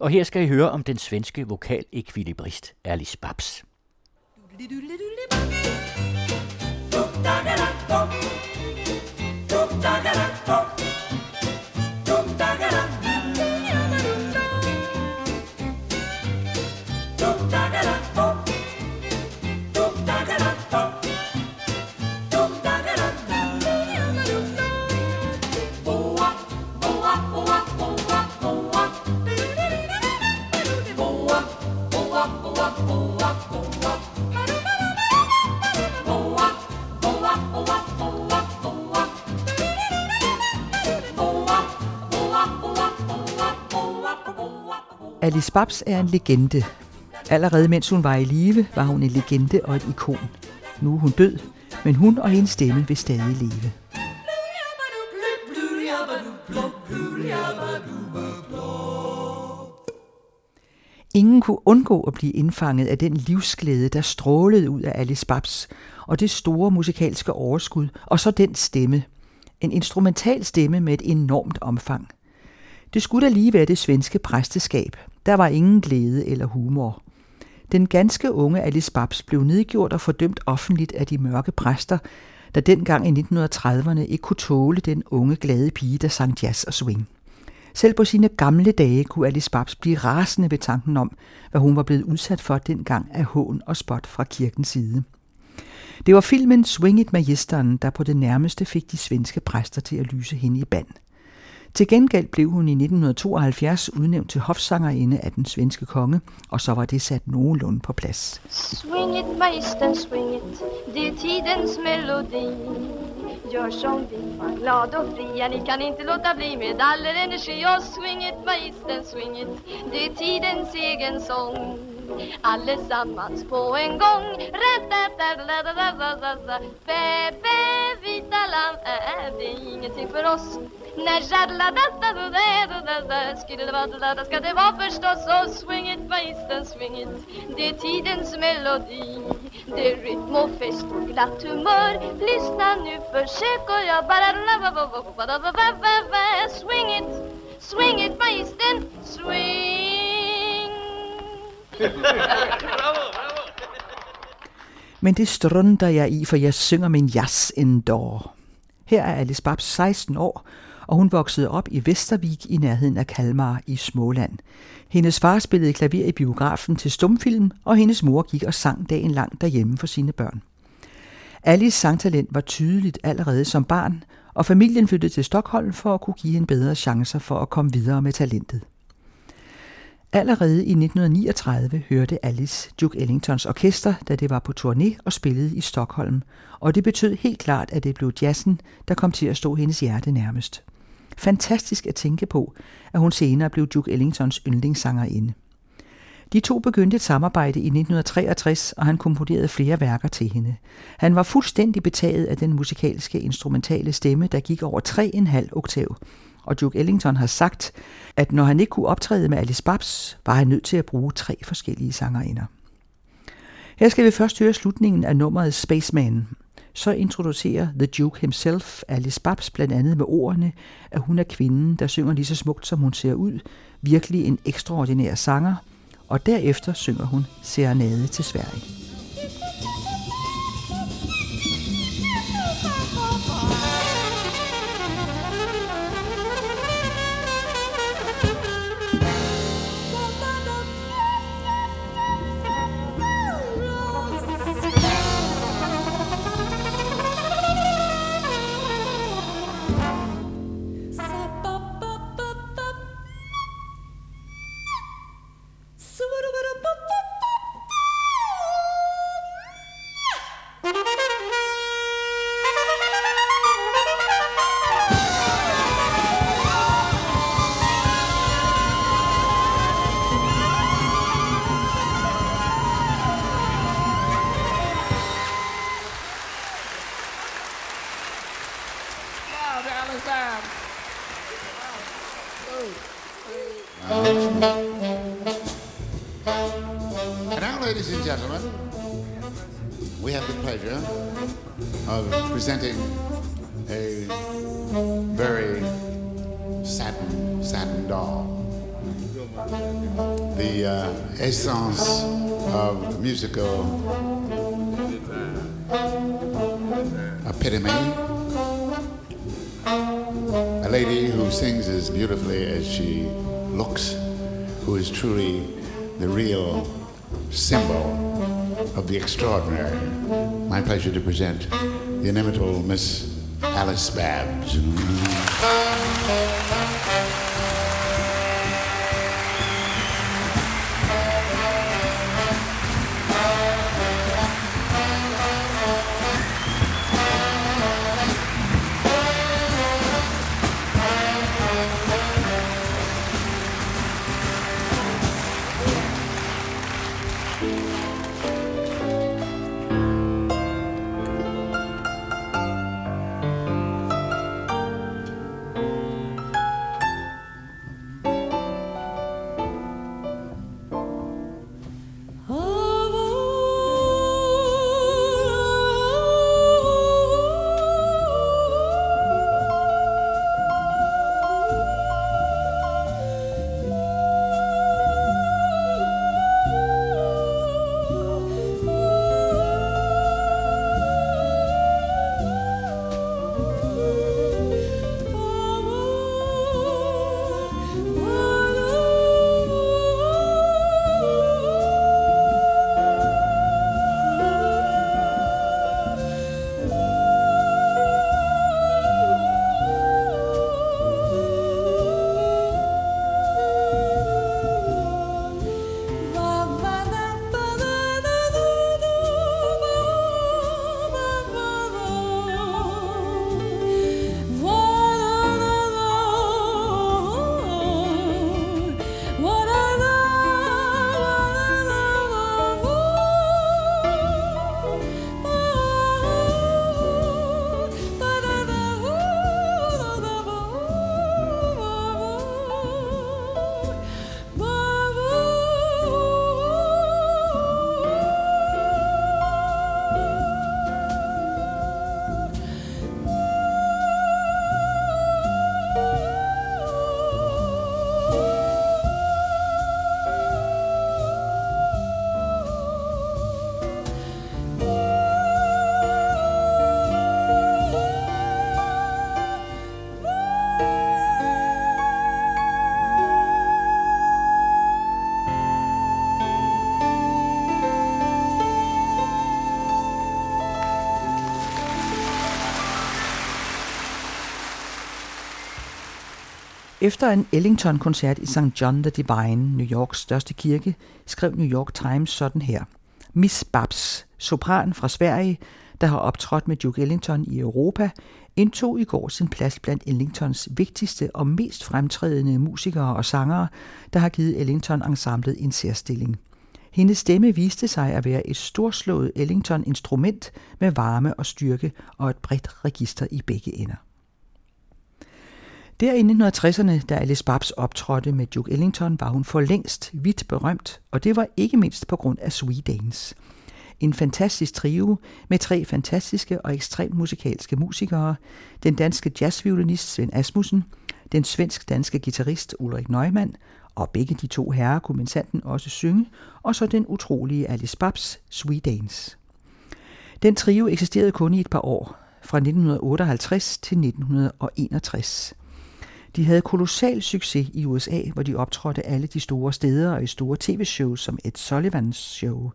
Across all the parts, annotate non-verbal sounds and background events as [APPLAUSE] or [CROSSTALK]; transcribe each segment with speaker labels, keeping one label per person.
Speaker 1: Og her skal I høre om den svenske vokalekvilibrist Alice Babs.
Speaker 2: Alice Babs er en legende. Allerede mens hun var i live, var hun en legende og et ikon. Nu er hun død, men hun og hendes stemme vil stadig leve. Ingen kunne undgå at blive indfanget af den livsglæde, der strålede ud af Alice Babs, og det store musikalske overskud, og så den stemme. En instrumental stemme med et enormt omfang. Det skulle da lige være det svenske præsteskab. Der var ingen glæde eller humor. Den ganske unge Alice Babs blev nedgjort og fordømt offentligt af de mørke præster, der dengang i 1930'erne ikke kunne tåle den unge glade pige, der sang jazz og swing. Selv på sine gamle dage kunne Alice Babs blive rasende ved tanken om, hvad hun var blevet udsat for dengang af hån og spot fra kirkens side. Det var filmen Swing It Magisteren, der på det nærmeste fik de svenske præster til at lyse hende i band. Til gengæld blev hun i 1972 udnævnt til hofsangerinde af den svenske konge, og så var det sat nogenlunde på plads.
Speaker 3: Swing it, meister, swing it, det er tidens melodi. Gör som vi var glad och fria, ni kan inte låta bli med all er energi. Och swing it, magistern, swing it, det är tidens egen sång. Allesammans på en gång. Bebe, vita lamm, är det ingenting för oss? När jadla da Skulle det vara ska det vara förstås Och swing it magistern swing it Det är tidens melodi det är rytm och fest och glatt humör Lyssna nu försök och jag bara Swing it, swing it magistern swing.
Speaker 2: Bravo, [LAUGHS] bravo Men det strunder jeg i, for jeg synger min jazz endor. Her er Alice Babs 16 år, og hun voksede op i Vestervik i nærheden af Kalmar i Småland. Hendes far spillede klaver i biografen til stumfilm, og hendes mor gik og sang dagen lang derhjemme for sine børn. Alice sangtalent var tydeligt allerede som barn, og familien flyttede til Stockholm for at kunne give hende bedre chancer for at komme videre med talentet. Allerede i 1939 hørte Alice Duke Ellingtons orkester, da det var på turné og spillede i Stockholm, og det betød helt klart, at det blev jazzen, der kom til at stå hendes hjerte nærmest. Fantastisk at tænke på, at hun senere blev Duke Ellingtons yndlingssangerinde. De to begyndte et samarbejde i 1963, og han komponerede flere værker til hende. Han var fuldstændig betaget af den musikalske instrumentale stemme, der gik over 3,5 oktav. Og Duke Ellington har sagt, at når han ikke kunne optræde med Alice Babs, var han nødt til at bruge tre forskellige sangerinder. Her skal vi først høre slutningen af nummeret Spaceman, så introducerer The Duke himself Alice Babs blandt andet med ordene, at hun er kvinden, der synger lige så smukt, som hun ser ud, virkelig en ekstraordinær sanger, og derefter synger hun Serenade til Sverige. presenting a very satin, satin doll.
Speaker 4: The uh, essence of musical epitome. A lady who sings as beautifully as she looks, who is truly the real symbol of the extraordinary. My pleasure to present the inimitable Miss Alice Babs.
Speaker 2: Efter en Ellington-koncert i St. John the Divine, New Yorks største kirke, skrev New York Times sådan her. Miss Babs, sopran fra Sverige, der har optrådt med Duke Ellington i Europa, indtog i går sin plads blandt Ellingtons vigtigste og mest fremtrædende musikere og sangere, der har givet Ellington-ensemblet en særstilling. Hendes stemme viste sig at være et storslået Ellington-instrument med varme og styrke og et bredt register i begge ender. Der i 1960'erne, da Alice Babs optrådte med Duke Ellington, var hun for længst vidt berømt, og det var ikke mindst på grund af Sweet Dance. En fantastisk trio med tre fantastiske og ekstremt musikalske musikere, den danske jazzviolinist Svend Asmussen, den svensk-danske guitarist Ulrik Neumann, og begge de to herrer kunne mensanten også synge, og så den utrolige Alice Babs Sweet Dance. Den trio eksisterede kun i et par år, fra 1958 til 1961. De havde kolossal succes i USA, hvor de optrådte alle de store steder og i store tv-shows som Ed Sullivans show.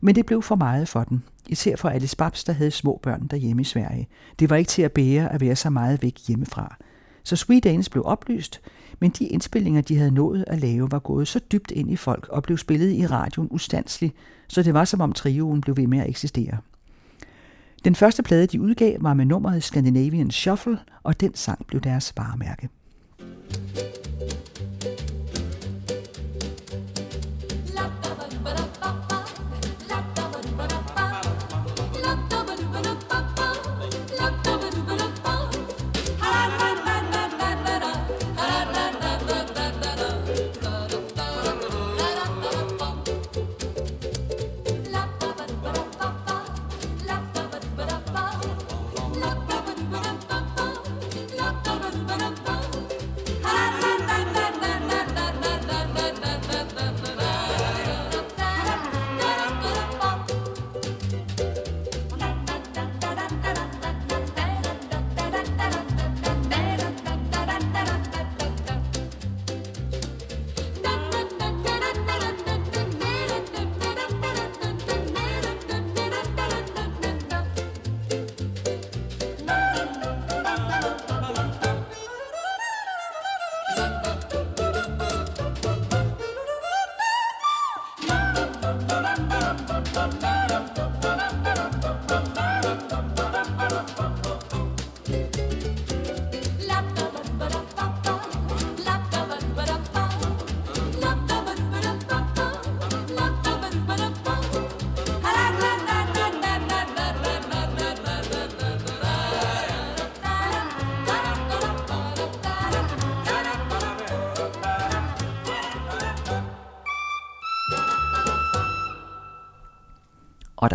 Speaker 2: Men det blev for meget for dem, især for Alice Babs, der havde små børn derhjemme i Sverige. Det var ikke til at bære at være så meget væk hjemmefra. Så Sweet Dance blev oplyst, men de indspillinger, de havde nået at lave, var gået så dybt ind i folk og blev spillet i radioen ustandsligt, så det var som om trioen blev ved med at eksistere. Den første plade, de udgav, var med nummeret Scandinavian Shuffle, og den sang blev deres varemærke. Thank you.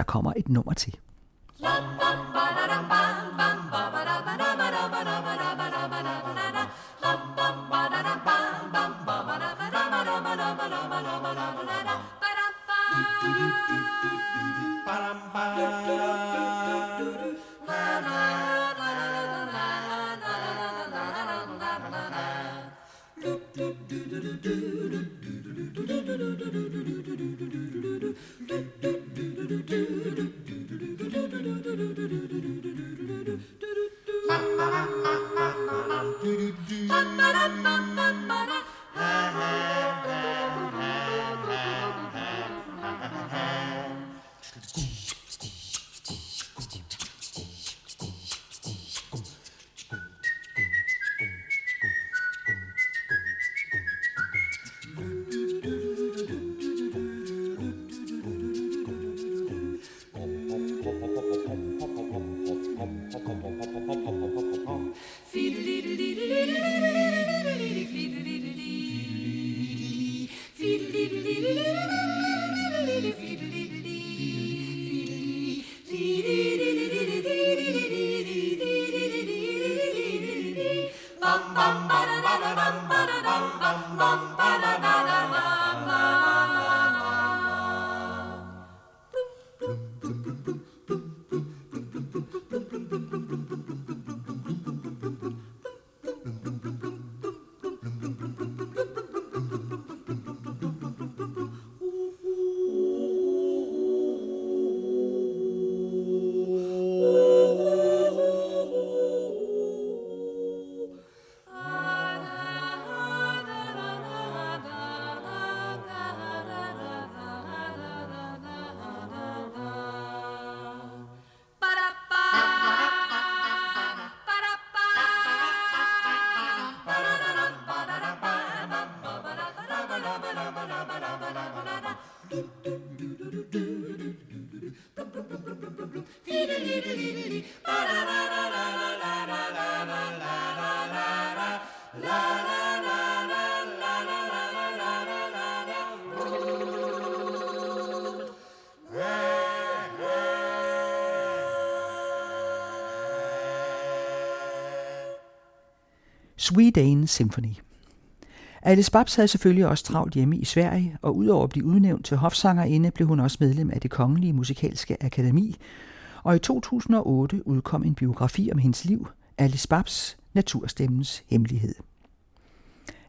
Speaker 2: Kommer et nummer til. Sweden Symphony. Alice Babs havde selvfølgelig også travlt hjemme i Sverige, og udover at blive udnævnt til hofsangerinde, blev hun også medlem af det Kongelige Musikalske Akademi, og i 2008 udkom en biografi om hendes liv, Alice Babs, Naturstemmens Hemmelighed.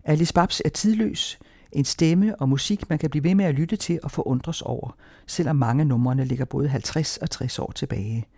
Speaker 2: Alice Babs er tidløs, en stemme og musik, man kan blive ved med at lytte til og forundres over, selvom mange numrene ligger både 50 og 60 år tilbage –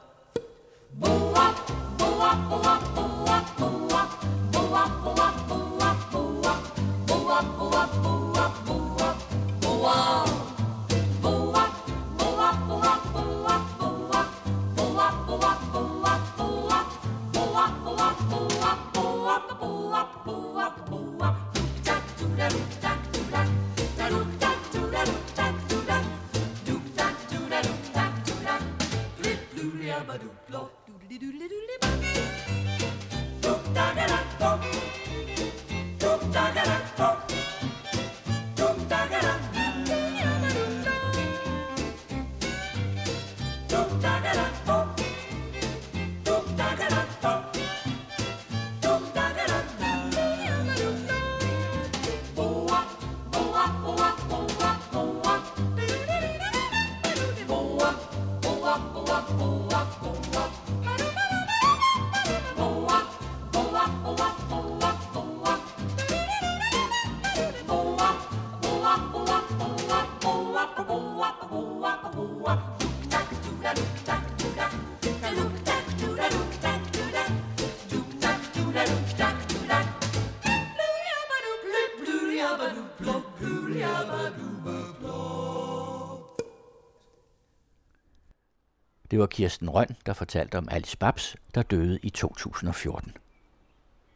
Speaker 2: Boo-wop, boo-wop, boo-wop, boo-wop, boo-wop.
Speaker 1: Det var Kirsten Røn, der fortalte om Alice Babs, der døde i 2014.